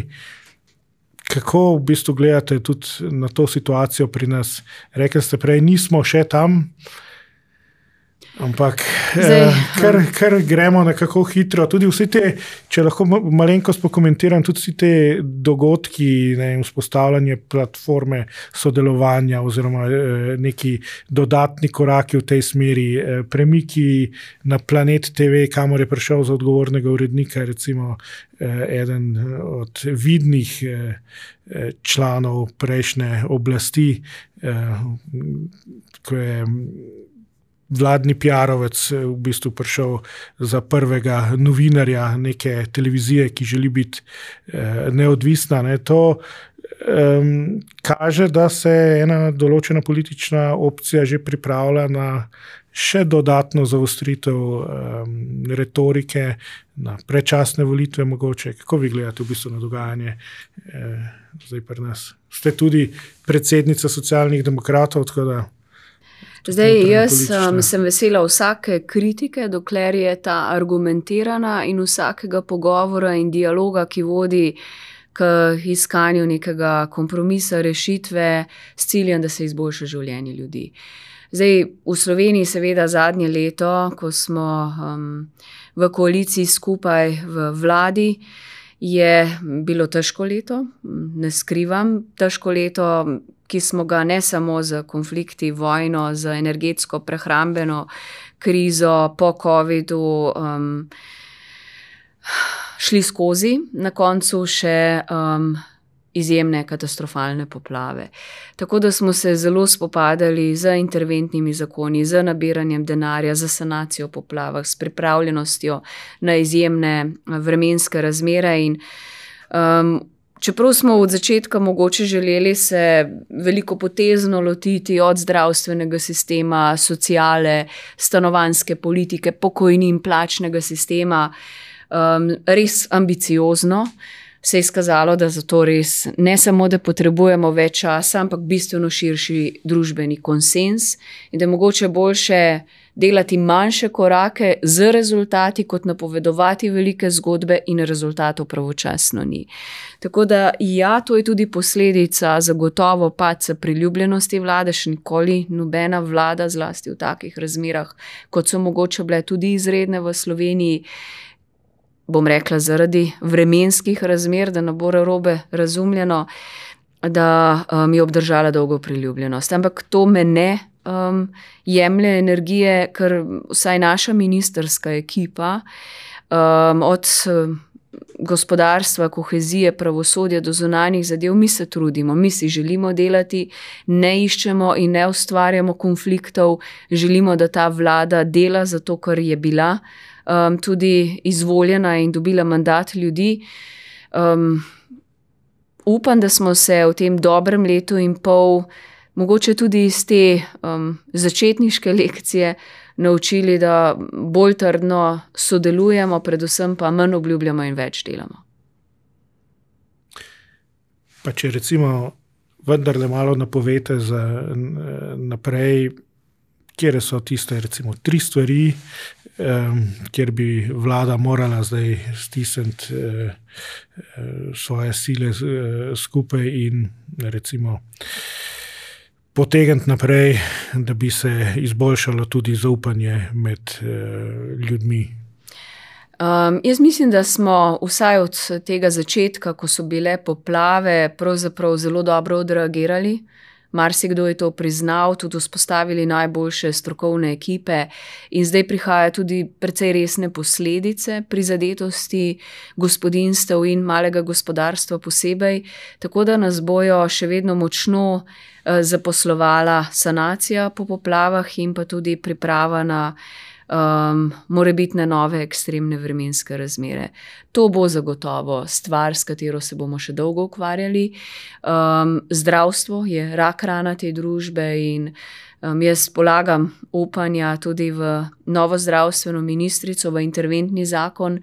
Kako v bistvu gledate tudi na to situacijo pri nas? Rekli ste prej, nismo še tam. Ampak, eh, kar, um, kar gremo nekako hitro, tudi vse te, če lahko malenkost pokomentiram, tudi vse te dogodki, ne, vzpostavljanje platforme sodelovanja, oziroma eh, neki dodatni koraki v tej smeri, eh, premiki na planet TV, kamor je prišel za odgovornega urednika, recimo eden od vidnih članov prejšnje oblasti, ko je vladni PR-ovec eh, v bistvu prišel za prvega novinarja neke televizije, ki želi biti eh, neodvisna. Ne. To um, kaže, da se ena določena politična opcija že pripravlja na še dodatno zaostritev um, retorike, na prečasne volitve, mogoče. Kako vi gledate v bistvu na dogajanje eh, zdaj pri nas? Ste tudi predsednica socialnih demokratov, tako da. Zdaj, jaz um, sem vesela vsake kritike, dokler je ta argumentirana in vsakega pogovora in dialoga, ki vodi k iskanju nekega kompromisa, rešitve s ciljem, da se izboljša življenje ljudi. Zdaj, v Sloveniji, seveda, zadnje leto, ko smo um, v koaliciji skupaj v vladi, je bilo težko leto, ne skrivam, težko leto ki smo ga ne samo z konflikti, vojno, z energetsko prehrambeno krizo po COVID-u um, šli skozi, na koncu še um, izjemne katastrofalne poplave. Tako da smo se zelo spopadali z interventnimi zakoni, z nabiranjem denarja za sanacijo poplavah, s pripravljenostjo na izjemne vremenske razmere in um, Čeprav smo od začetka mogoče želeli se veliko potezno lotiti od zdravstvenega sistema, sociale, stanovanske politike, pokojnin, plačnega sistema, um, res ambiciozno, se je izkazalo, da za to res ne samo, da potrebujemo več časa, ampak bistveno širši družbeni konsens in da je mogoče boljše delati manjše korake z rezultati, kot napovedovati velike zgodbe, in rezultatov pravočasno ni. Tako da, ja, to je tudi posledica zagotovo paca priljubljenosti vlade, še nikoli nobena vlada, zlasti v takih razmerah, kot so mogoče bile tudi izredne v Sloveniji. Bom rekla, zaradi vremenskih razmer, da ne bo robe razumljeno, da um, je obdržala dolgo priljubljenost. Ampak to me ne um, jemlje energije, ker vsaj naša ministerska ekipa um, od gospodarstva, kohezije, pravosodja do zunanjih zadev, mi se trudimo, mi si želimo delati, ne iščemo in ne ustvarjamo konfliktov, želimo, da ta vlada dela zato, ker je bila um, tudi izvoljena in dobila mandat ljudi. Um, upam, da smo se v tem dobrem letu in pol mogoče tudi iz te um, začetniške lekcije naučili, da bolj trdno sodelujemo, predvsem pa manj obljubljamo in več delamo. Pa če recimo vendarle malo napovete za naprej, kje so tiste recimo tri stvari, kjer bi vlada morala zdaj stisniti uh, svoje sile uh, skupaj in recimo potegniti naprej, da bi se izboljšalo tudi zaupanje med uh, ljudmi. Um, jaz mislim, da smo vsaj od tega začetka, ko so bile poplave, pravzaprav zelo dobro odreagirali. Marsikdo je to priznal, tudi vzpostavili najboljše strokovne ekipe, in zdaj prihaja tudi precej resne posledice prizadetosti gospodinstv in malega gospodarstva posebej, tako da nas bojo še vedno močno eh, zaposlovala sanacija po poplavah in pa tudi priprava na um, morebitne nove ekstremne vremenske razmere. To bo zagotovo stvar, s katero se bomo še dolgo ukvarjali. Um, zdravstvo je rak rana te družbe in um, jaz polagam upanja tudi v novo zdravstveno ministrico, v interventni zakon.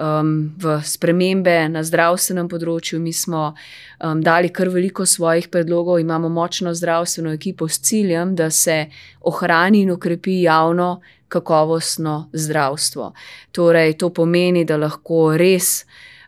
Um, v spremembe na zdravstvenem področju. Mi smo um, dali kar veliko svojih predlogov, imamo močno zdravstveno ekipo s ciljem, da se ohrani in ukrepi javno kakovostno zdravstvo. Torej, to pomeni, da lahko res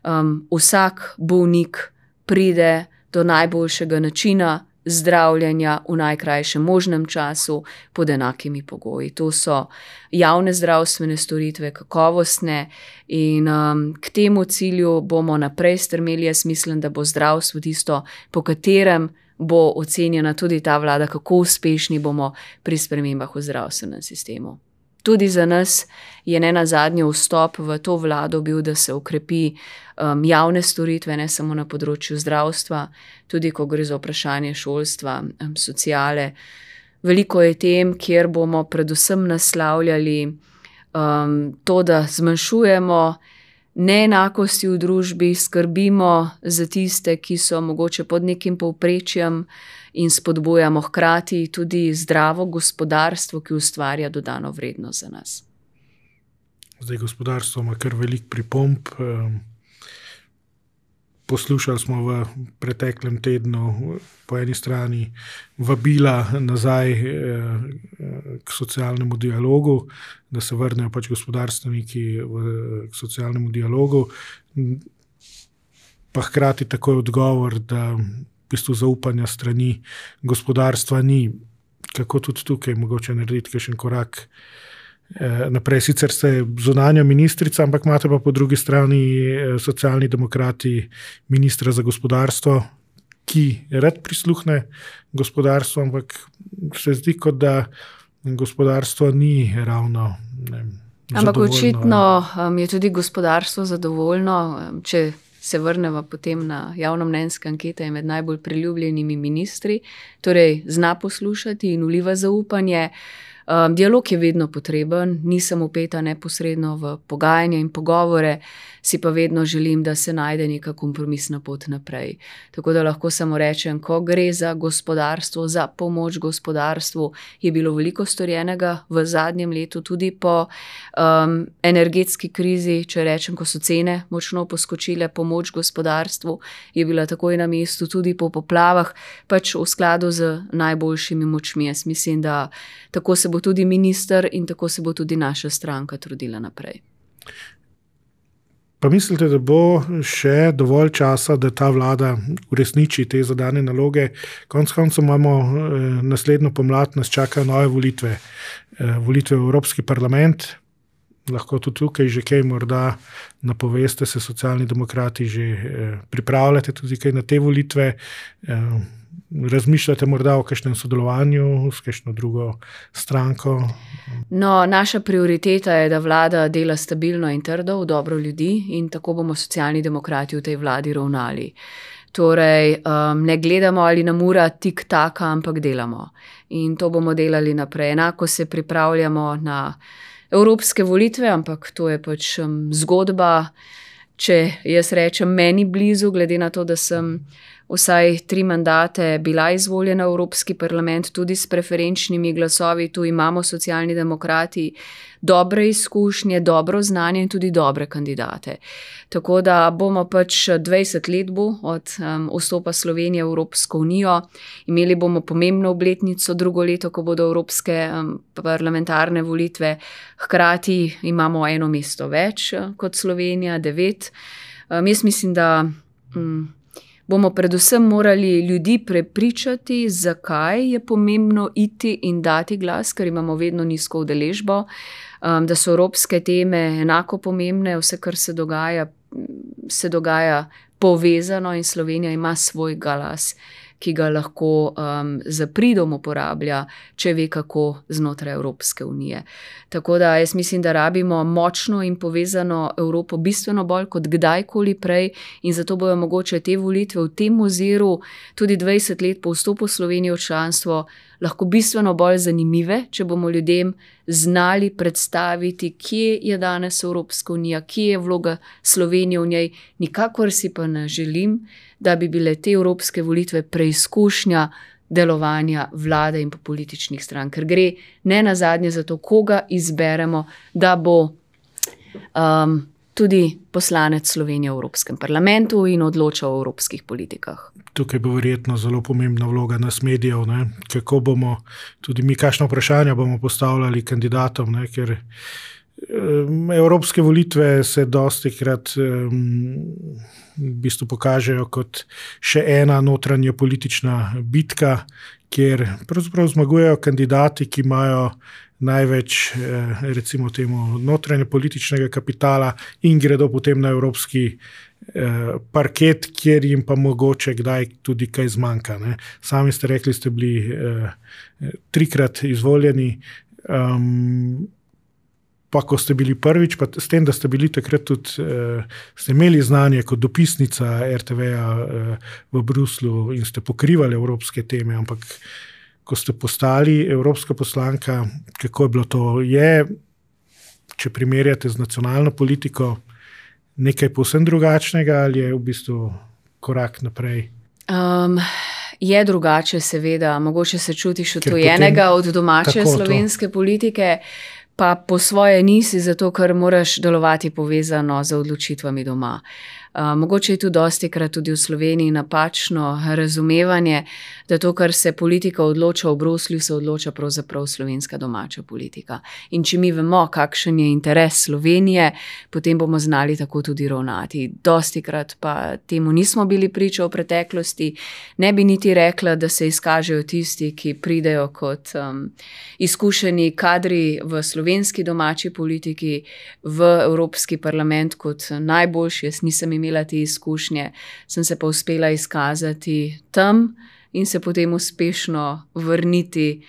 um, vsak bolnik pride do najboljšega načina zdravljenja v najkrajšem možnem času pod enakimi pogoji. To so javne zdravstvene storitve, kakovostne in um, k temu cilju bomo naprej strmeli. Jaz mislim, da bo zdravstvo tisto, po katerem bo ocenjena tudi ta vlada, kako uspešni bomo pri spremembah v zdravstvenem sistemu. Tudi za nas je ne na zadnje vstop v to vlado bil, da se ukrepi um, javne storitve, ne samo na področju zdravstva, tudi ko gre za vprašanje šolstva, um, sociale. Veliko je tem, kjer bomo predvsem naslavljali um, to, da zmanjšujemo neenakosti v družbi, skrbimo za tiste, ki so mogoče pod nekim povprečjem in spodbujamo hkrati tudi zdravo gospodarstvo, ki ustvarja dodano vrednost za nas. Zdaj, gospodarstvo ima kar velik pripomp. Ehm, poslušali smo v preteklem tednu, po eni strani, vabila nazaj eh, k socialnemu dialogu, da se vrnejo pač gospodarstveniki k socialnemu dialogu, pa hkrati takoj odgovor, da bistvu zaupanja strani gospodarstva ni, kako tudi tukaj mogoče narediti še en korak. Eh, naprej, sicer ste zunanja ministrica, ampak imate pa po drugi strani eh, socialni demokrati, ministra za gospodarstvo, ki rad prisluhne gospodarstvu, ampak se zdi, kot da gospodarstvo ni ravno. Ne, ampak očitno um, je tudi gospodarstvo zadovoljno, če se vrnemo potem na javnomnenjske ankete med najbolj priljubljenimi ministri, torej zna poslušati in uliva zaupanje. Um, dialog je vedno potreben, nisem upeta neposredno v pogajanje in pogovore, si pa vedno želim, da se najde neka kompromisna pot naprej. Tako da lahko samo rečem, ko gre za gospodarstvo, za pomoč gospodarstvu, je bilo veliko storjenega v zadnjem letu, tudi po um, energetski krizi, če rečem, ko so cene močno poskočile, pomoč gospodarstvu je bila takoj na mestu, tudi po poplavah, pač v skladu z najboljšimi močmi. Jaz mislim, da tako se bo tudi minister in tako se bo tudi naša stranka trudila naprej. Pa mislite, da bo še dovolj časa, da ta vlada uresniči te zadane naloge? Konec koncev imamo eh, naslednjo pomlad, nas čakajo nove volitve. Eh, volitve v Evropski parlament, lahko tudi tukaj že kaj morda napoveste, se socialni demokrati že eh, pripravljate tudi na te volitve. Razmišljate morda o kakšnem sodelovanju s kakšno drugo stranko? No, naša prioriteta je, da vlada dela stabilno in trdo v dobro ljudi in tako bomo socialni demokrati v tej vladi ravnali. Torej, um, ne gledamo ali nam ura tik taka, ampak delamo. In to bomo delali naprej. Enako se pripravljamo na evropske volitve, ampak to je pač um, zgodba, če jaz rečem, meni blizu, glede na to, da sem vsaj tri mandate bila izvoljena v Evropski parlament, tudi s preferenčnimi glasovi, tu imamo socialni demokrati dobre izkušnje, dobro znanje in tudi dobre kandidate. Tako da bomo pač 20 let bo od um, vstopa Slovenije v Evropsko unijo, imeli bomo pomembno obletnico, drugo leto, ko bodo Evropske um, parlamentarne volitve, hkrati imamo eno mesto več uh, kot Slovenija, devet. Um, jaz mislim, da. Um, bomo predvsem morali ljudi prepričati, zakaj je pomembno iti in dati glas, ker imamo vedno nizko udeležbo, um, da so evropske teme enako pomembne, vse, kar se dogaja, se dogaja povezano in Slovenija ima svoj glas ki ga lahko um, za pridom uporablja, če ve, kako znotraj Evropske unije. Tako da jaz mislim, da rabimo močno in povezano Evropo, bistveno bolj kot kdajkoli prej, in zato bojo mogoče te volitve v tem oziru, tudi 20 let po vstopu Slovenije v članstvo, lahko bistveno bolj zanimive, če bomo ljudem znali predstaviti, kje je danes Evropska unija, kje je vloga Slovenije v njej, nikakor si pa ne želim da bi bile te evropske volitve preizkušnja delovanja vlade in političnih strank, ker gre ne na zadnje za to, koga izberemo, da bo um, tudi poslanec Slovenije v Evropskem parlamentu in odločal o evropskih politikah. Tukaj bo verjetno zelo pomembna vloga nas medijev, ne? kako bomo tudi mi, kakšno vprašanje bomo postavljali kandidatom. Ne? Ker um, evropske volitve se dosti krat. Um, v bistvu pokažejo kot še ena notranja politična bitka, kjer pravzaprav zmagujejo kandidati, ki imajo največ, eh, recimo, temu notranje političnega kapitala in gredo potem na evropski. Eh, parket, kjer jim pa mogoče kdaj tudi kaj zmanjka. Ne. Sami ste rekli, ste bili eh, trikrat izvoljeni. Um, pa ko ste bili prvič, pa s tem, da ste bili takrat tudi, uh, ste imeli znanje kot dopisnica RTV-ja uh, v Bruslu in ste pokrivali evropske teme, ampak ko ste postali evropska poslanka, kako je bilo to? Je, če primerjate z nacionalno politiko, nekaj povsem drugačnega ali je v bistvu korak naprej? Um. Je drugače, seveda, mogoče se čutiš odtujenega od domače slovenske to. politike pa po svoje nisi, zato ker moraš delovati povezano z odločitvami doma. Uh, mogoče je tu dosti krat tudi v Sloveniji napačno razumevanje, da to, kar se politika odloča v Bruslju, se odloča pravzaprav slovenska domača politika. In če mi vemo, kakšen je interes Slovenije, potem bomo znali tako tudi ravnati. Dosti krat pa temu nismo bili priča v preteklosti. Ne bi niti rekla, da se izkažejo tisti, ki pridejo kot um, izkušeni kadri v slovenski domači politiki, v Evropski parlament kot najboljši. Jaz nisem imela te izkušnje, sem se pa uspela izkazati tam in se potem uspešno vrniti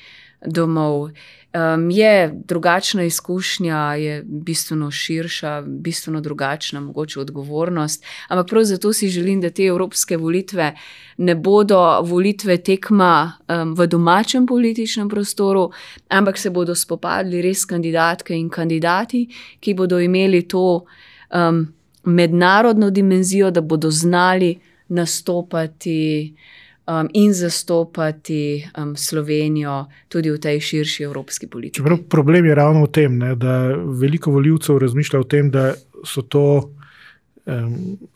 domov. Um, je drugačna izkušnja, je bistveno širša, bistveno drugačna, mogoče odgovornost. Ampak prav zato si želim, da te evropske volitve ne bodo volitve tekma um, v domačem političnem prostoru, ampak se bodo spopadli res kandidatke in kandidati, ki bodo imeli to. Um, mednarodno dimenzijo, da bodo znali nastopati um, in zastopati um, Slovenijo tudi v tej širši evropski politiki. Čeprav problem je ravno v tem, ne, da veliko voljivcev razmišlja o tem, da so to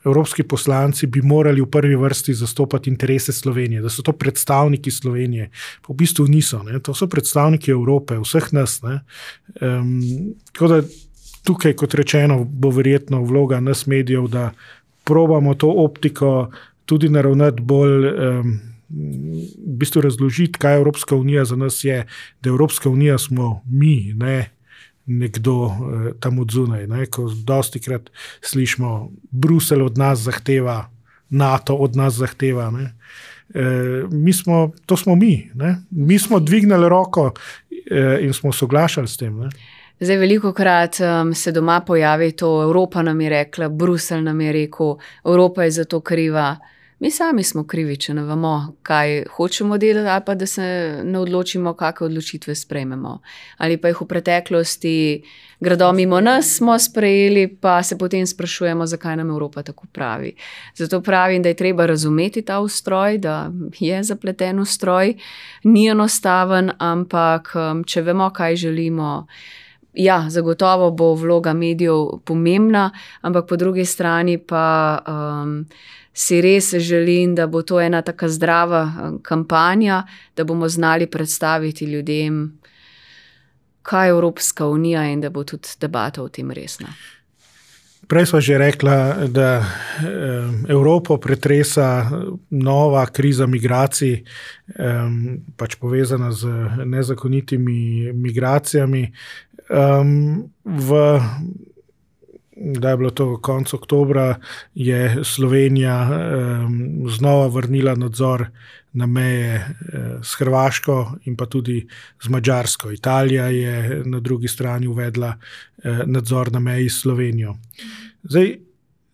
evropski poslanci bi morali v prvi vrsti zastopati interese Slovenije, da so to predstavniki Slovenije. Pa v bistvu niso, ne? to so predstavniki Evrope, vseh nas. Um, tako da tukaj, kot rečeno, bo verjetno vloga nas medijev, da probamo to optiko tudi naravnati bolj. Um, V bistvu razložiti, kaj Evropska unija za nas je, da Evropska unija smo mi, ne nekdo eh, tam od zunaj. Ne? Ko dosti krat slišimo, Bruselj od nas zahteva, NATO od nas zahteva. E, mi smo, to smo mi. Ne? Mi smo dvignili roko e, in smo soglašali s tem. Ne? Zdaj, veliko krat um, se doma pojavi to, Evropa nam je rekla, Bruselj nam je rekel, Evropa je za to kriva. Mi sami smo krivi, če ne vemo, kaj hočemo delati, ali pa da se ne odločimo, kakšne odločitve sprejmemo. Ali pa jih v preteklosti gredo mimo nas, smo sprejeli, pa se potem sprašujemo, zakaj nam Evropa tako pravi. Zato pravim, da je treba razumeti ta ustroj, da je zapleten ustroj, ni enostaven, ampak um, če vemo, kaj želimo. Ja, zagotovo bo vloga medijev pomembna, ampak po drugi strani pa. Um, si res želim, da bo to ena tako zdrava eh, kampanja, da bomo znali predstaviti ljudem, kaj je Evropska unija in da bo tudi debata o tem resna. Prej smo že rekli, da eh, Evropo pretresa nova kriza migracij, pač povezana z nezakonitimi migracijami. V da je bilo to konec oktobra, je Slovenija um, znova vrnila nadzor na meje uh, s Hrvaško in pa tudi z Mačarsko. Italija je na drugi strani uvedla uh, nadzor na meji s Slovenijo. Zdaj,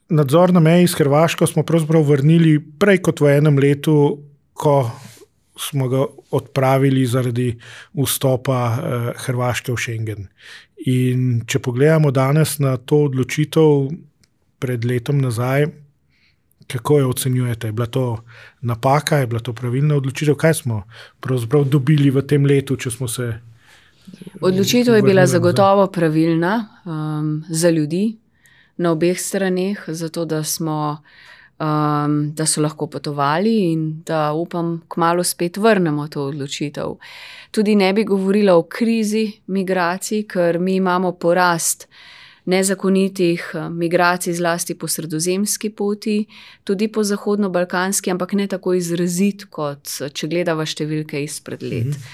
nadzor na meji s Hrvaško smo pravzaprav vrnili prej kot v enem letu, ko smo ga odpravili zaradi vstopa uh, Hrvaške v Schengen. In če pogledamo danes na to odločitev pred letom nazaj, kako jo ocenjujete? Je bila to napaka, je bila to pravilna odločitev? Kaj smo pravzaprav dobili v tem letu, če smo se. Odločitev je bila zagotovo pravilna um, za ljudi na obeh straneh, zato da smo um, da so lahko potovali in da upam, kmalo spet vrnemo to odločitev. Tudi ne bi govorila o krizi migracij, ker mi imamo porast nezakonitih uh, migracij, zlasti po sredozemski poti, tudi po zahodno-balkanski, ampak ne tako izrazit, kot če gledava številke izpred let. Mhm.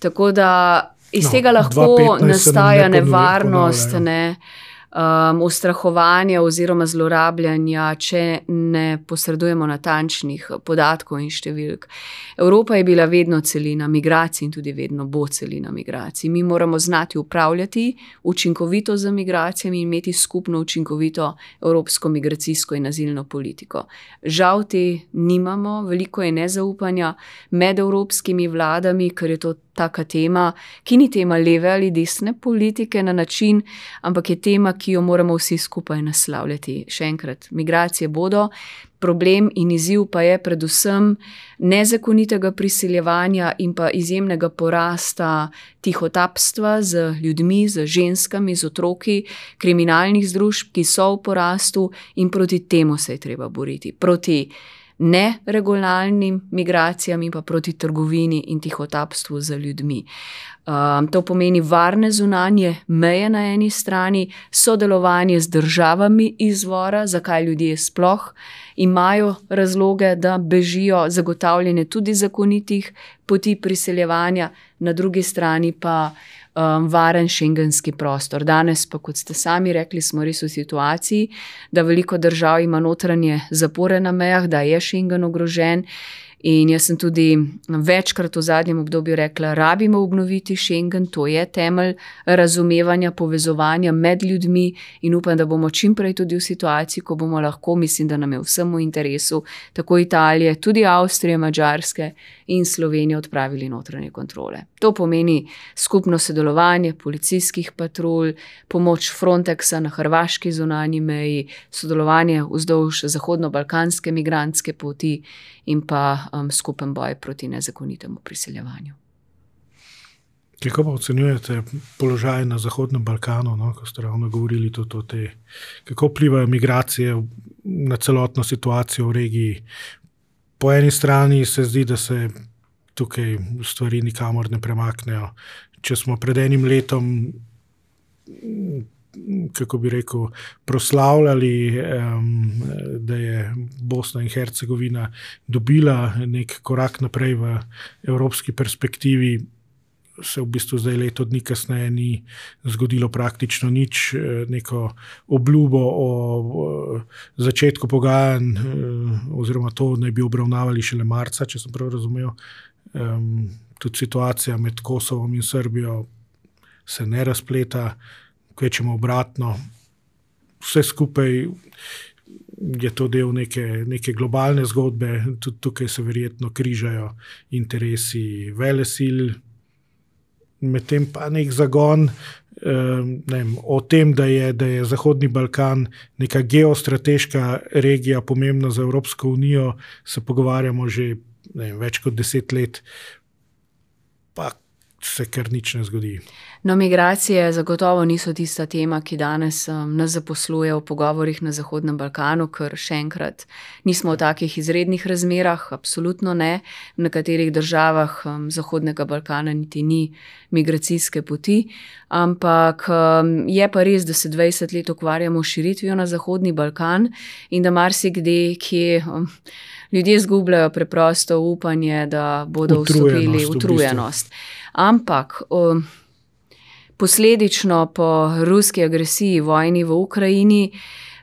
Tako da iz no, tega lahko nastaja nevarnost. Ne, um, ustrahovanja oziroma zlorabljanja, če ne posredujemo natančnih podatkov in številk. Evropa je bila vedno celina migracij in tudi vedno bo celina migracij. Mi moramo znati upravljati učinkovito z migracijami in imeti skupno učinkovito evropsko migracijsko in azilno politiko. Žal te nimamo, veliko je nezaupanja med evropskimi vladami, ker je to taka tema, ki ni tema leve ali desne politike na način, ampak je tema, ki jo moramo vsi skupaj naslavljati. Še enkrat, migracije bodo, problem in izziv pa je predvsem nezakonitega priseljevanja in pa izjemnega porasta tihotapstva z ljudmi, z ženskami, z otroki, kriminalnih združb, ki so v porastu in proti temu se je treba boriti. Proti neregularnim migracijam in pa proti trgovini in tihotapstvu z ljudmi. Um, to pomeni varne zunanje meje na eni strani, sodelovanje z državami izvora, zakaj ljudje sploh imajo razloge, da bežijo, zagotavljanje tudi zakonitih poti priseljevanja, na drugi strani pa um, varen šengenski prostor. Danes pa, kot ste sami rekli, smo res v situaciji, da veliko držav ima notranje zapore na mejah, da je šengen ogrožen. In jaz sem tudi večkrat v zadnjem obdobju rekla, rabimo obnoviti Schengen, to je temelj razumevanja, povezovanja med ljudmi in upam, da bomo čimprej tudi v situaciji, ko bomo lahko, mislim, da nam je vsem v interesu, tako Italije, tudi Avstrije, Mačarske in Slovenije odpravili notranje kontrole. To pomeni skupno sodelovanje policijskih patrulj, pomoč Frontexa na hrvaški zunanji meji, sodelovanje vzdolž zahodno-balkanske migranske poti in pa um, skupen boj proti nezakonitemu priseljevanju. Kako pa ocenjujete položaj na Zahodnem Balkanu, no, ko ste ravno govorili tudi o tem, kako vplivajo migracije na celotno situacijo v regiji? Po eni strani se zdi, da se tukaj stvari nikamor ne premaknejo. Če smo pred enim letom, kako bi rekel, proslavljali, da je Bosna in Hercegovina dobila nek korak naprej v evropski perspektivi se v bistvu zdaj leto dni kasneje ni zgodilo praktično nič, neko obljubo o začetku pogajanj, eh, oziroma to naj bi obravnavali šele marca, če sem prav razumel. Tudi situacija med Kosovom in Srbijo se ne razpleta, kvečemo obratno. Vse skupaj je to del neke, neke globalne zgodbe, tudi tukaj se verjetno križajo interesi vele sil, medtem pa nek zagon ne vem, o tem, da je, da je Zahodni Balkan neka geostrateška regija, pomembna za Evropsko unijo, se pogovarjamo že vem, več kot deset let, pa se kar nič ne zgodi. No, migracije zagotovo niso tista tema, ki danes um, nas zaposluje v pogovorih na Zahodnem Balkanu, ker še enkrat nismo v takih izrednih razmerah, absolutno ne. V nekaterih državah um, Zahodnega Balkana niti ni migracijske poti, ampak um, je pa res, da se 20 let ukvarjamo s širitvijo na Zahodni Balkan in da marsikde, kje. Um, Ljudje izgubljajo preprosto upanje, da bodo vstopili v utrujenost. Ampak um, posledično po ruski agresiji, vojni v Ukrajini,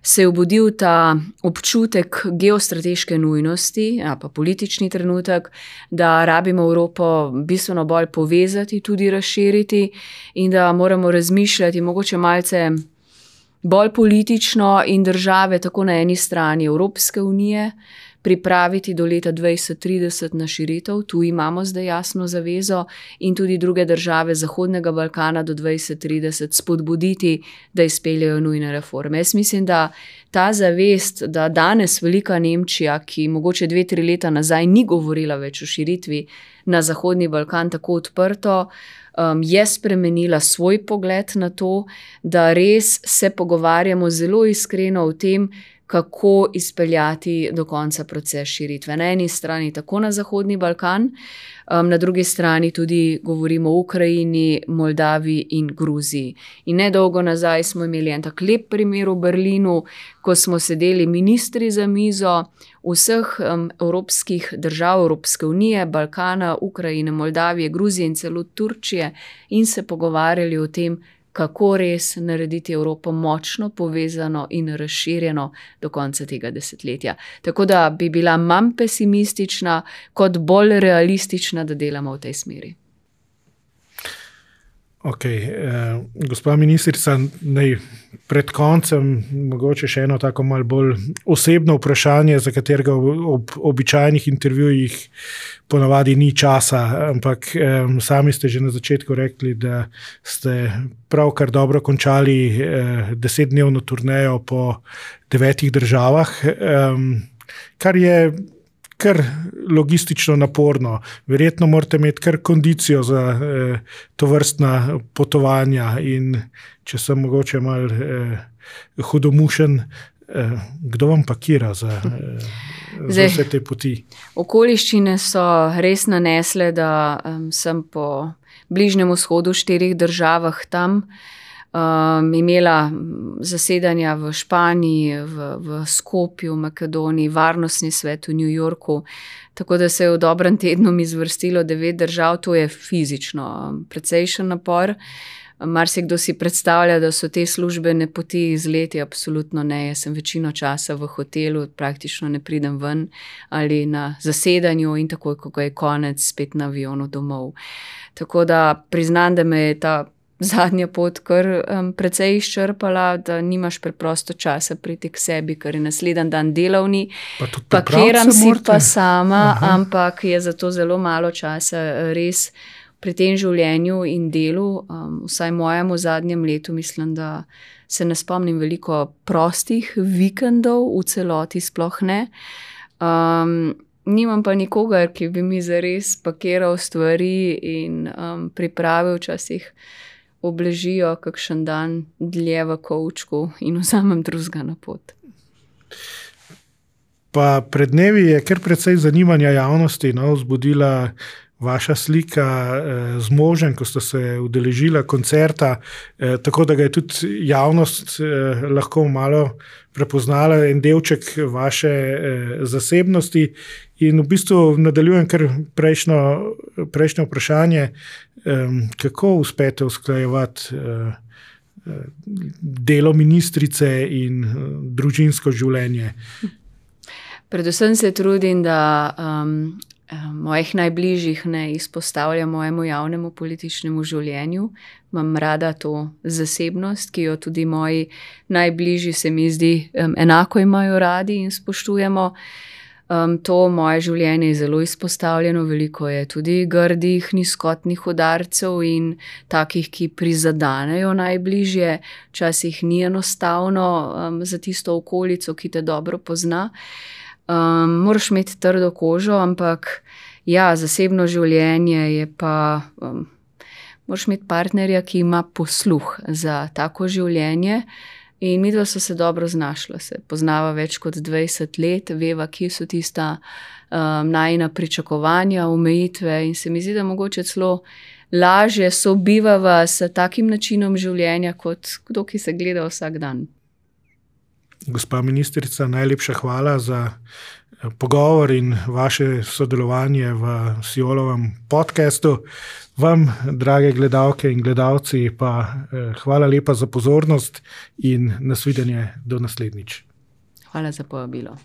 se je obudil ta občutek geostrateške nujnosti, a pa politični trenutek, da rabimo Evropo bistveno bolj povezati, tudi razširiti, in da moramo razmišljati mogoče malce. Bolj politično in države, tako na eni strani Evropske unije, pripraviti do leta 2030 na širitev, tu imamo zdaj jasno zavezo, in tudi druge države Zahodnega Balkana do 2030 spodbuditi, da izpeljajo nujne reforme. Jaz mislim, da ta zavest, da danes velika Nemčija, ki mogoče dve, tri leta nazaj ni govorila več o širitvi na Zahodni Balkan tako odprto. Um, je spremenila svoj pogled na to, da res se pogovarjamo zelo iskreno o tem, kako izpeljati do konca proces širitve. Na eni strani tako na Zahodni Balkan, um, na drugi strani tudi govorimo o Ukrajini, Moldaviji in Gruziji. In nedolgo nazaj smo imeli en tak lep primer v Berlinu, ko smo sedeli ministri za mizo vseh um, evropskih držav, Evropske unije, Balkana, Ukrajine, Moldavije, Gruzije in celo Turčije in se pogovarjali o tem, kako res narediti Evropo močno povezano in razširjeno do konca tega desetletja. Tako da bi bila manj pesimistična, kot bolj realistična, da delamo v tej smeri. Ok, eh, gospa ministrica, naj pred koncem mogoče še eno tako malo bolj osebno vprašanje, za katerega ob običajnih intervjujih ponavadi ni časa, ampak eh, sami ste že na začetku rekli, da ste pravkar dobro končali eh, desetdnevno turnejo po devetih državah, eh, kar je kar logistično naporno. Verjetno morate imeti kar kondicijo za eh, to vrstna potovanja. In če sem mogoče mal eh, hudomušen, eh, kdo vam pakira za, eh, za Zdaj, vse te poti? Okoliščine so res nanesle, da um, sem po Bližnjem vzhodu, štirih državah tam um, imela zasedanja v Španiji, v, v Skopju, v Makedoniji, varnostni svet v New Yorku. Tako da se je v dobrem tednu mi zvrstilo devet držav, to je fizično precejšen napor. Mar se kdo si predstavlja, da so te službene poti iz leti? Absolutno ne. Jaz sem večino časa v hotelu, praktično ne pridem ven ali na zasedanju in takoj, ko je konec, spet na avionu domov. Tako da priznam, da me je ta zadnja pot kar um, precej izčrpala, da nimaš preprosto časa priti k sebi, ker je naslednji dan delovni. Pakiram si pa sama, Aha. ampak je zato zelo malo časa res. Pri tem življenju in delu, um, vsaj mojemu zadnjem letu, mislim, da se ne spomnim veliko prostih vikendov, v celoti sploh ne. Um, nimam pa nikogar, ki bi mi zares pakiral stvari in um, pripravil včasih. Obležijo kakšen dan dlje v kavčku in vzamem drugega na pot. Pa pred dnevi je kar precej zanimanja javnosti no, vzbudila vaša slika eh, z možem, ko ste se udeležili koncerta, eh, tako da ga je tudi javnost eh, lahko malo prepoznala, en delček vaše eh, zasebnosti. In v bistvu nadaljujem kar prejšnjo, prejšnjo vprašanje, eh, kako uspete usklajevati. Eh, Delo ministrice in uh, družinsko življenje. Predvsem se trudim, da um, mojih najbližjih ne izpostavljam mojemu javnemu političnemu življenju. Imam rada to zasebnost, ki jo tudi moji najbližji, se mi zdi, um, enako imajo radi in spoštujemo. Um, to moje življenje je zelo izpostavljeno, veliko je tudi grdih, nizkotnih udarcev in takih, ki prizadanejo najbližje. Včasih ni enostavno um, za tisto okolico, ki te dobro pozna. Um, moraš imeti trdo kožo, ampak ja, zasebno življenje je pa. Um, moraš imeti partnerja, ki ima posluh za tako življenje. In mi dva so se dobro znašla, se poznava več kot 20 let, veva, kje so tista um, najna pričakovanja, omejitve. In se mi zdi, da mogoče celo lažje sobivava s takim načinom življenja, kot kdo, ki se gleda vsak dan. Gospa ministrica, najlepša hvala za eh, pogovor in vaše sodelovanje v Sijolovem podkastu. Vam, drage gledalke in gledalci, pa eh, hvala lepa za pozornost in nasvidenje do naslednjič. Hvala za povabilo.